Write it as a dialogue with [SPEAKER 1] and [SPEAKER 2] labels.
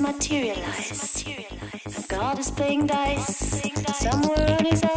[SPEAKER 1] materialize. God is playing dice somewhere on his own.